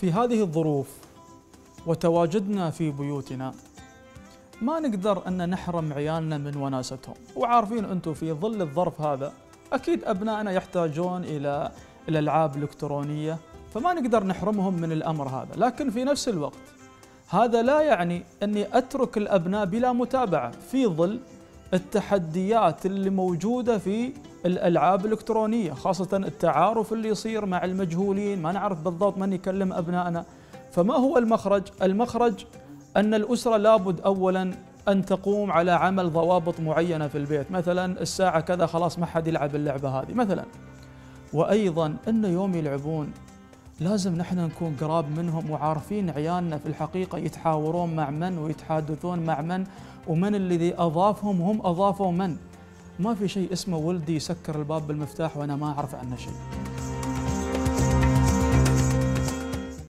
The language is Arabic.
في هذه الظروف وتواجدنا في بيوتنا. ما نقدر أن نحرم عيالنا من وناستهم وعارفين أنتم في ظل الظرف هذا أكيد أبنائنا يحتاجون إلى الألعاب الإلكترونية فما نقدر نحرمهم من الأمر هذا. لكن في نفس الوقت هذا لا يعني أني أترك الأبناء بلا متابعة في ظل التحديات اللي موجودة في الألعاب الإلكترونية خاصة التعارف اللي يصير مع المجهولين ما نعرف بالضبط من يكلم أبنائنا. فما هو المخرج؟ المخرج أن الأسرة لابد أولا أن تقوم على عمل ضوابط معينة في البيت. مثلا الساعة كذا خلاص ما حد يلعب اللعبة هذه مثلا. وأيضا أن يوم يلعبون لازم نحن نكون قراب منهم وعارفين عيالنا في الحقيقة يتحاورون مع من ويتحادثون مع من ومن الذي أضافهم هم أضافوا من. ما في شيء اسمه ولدي يسكر الباب بالمفتاح وأنا ما أعرف عنه شيء.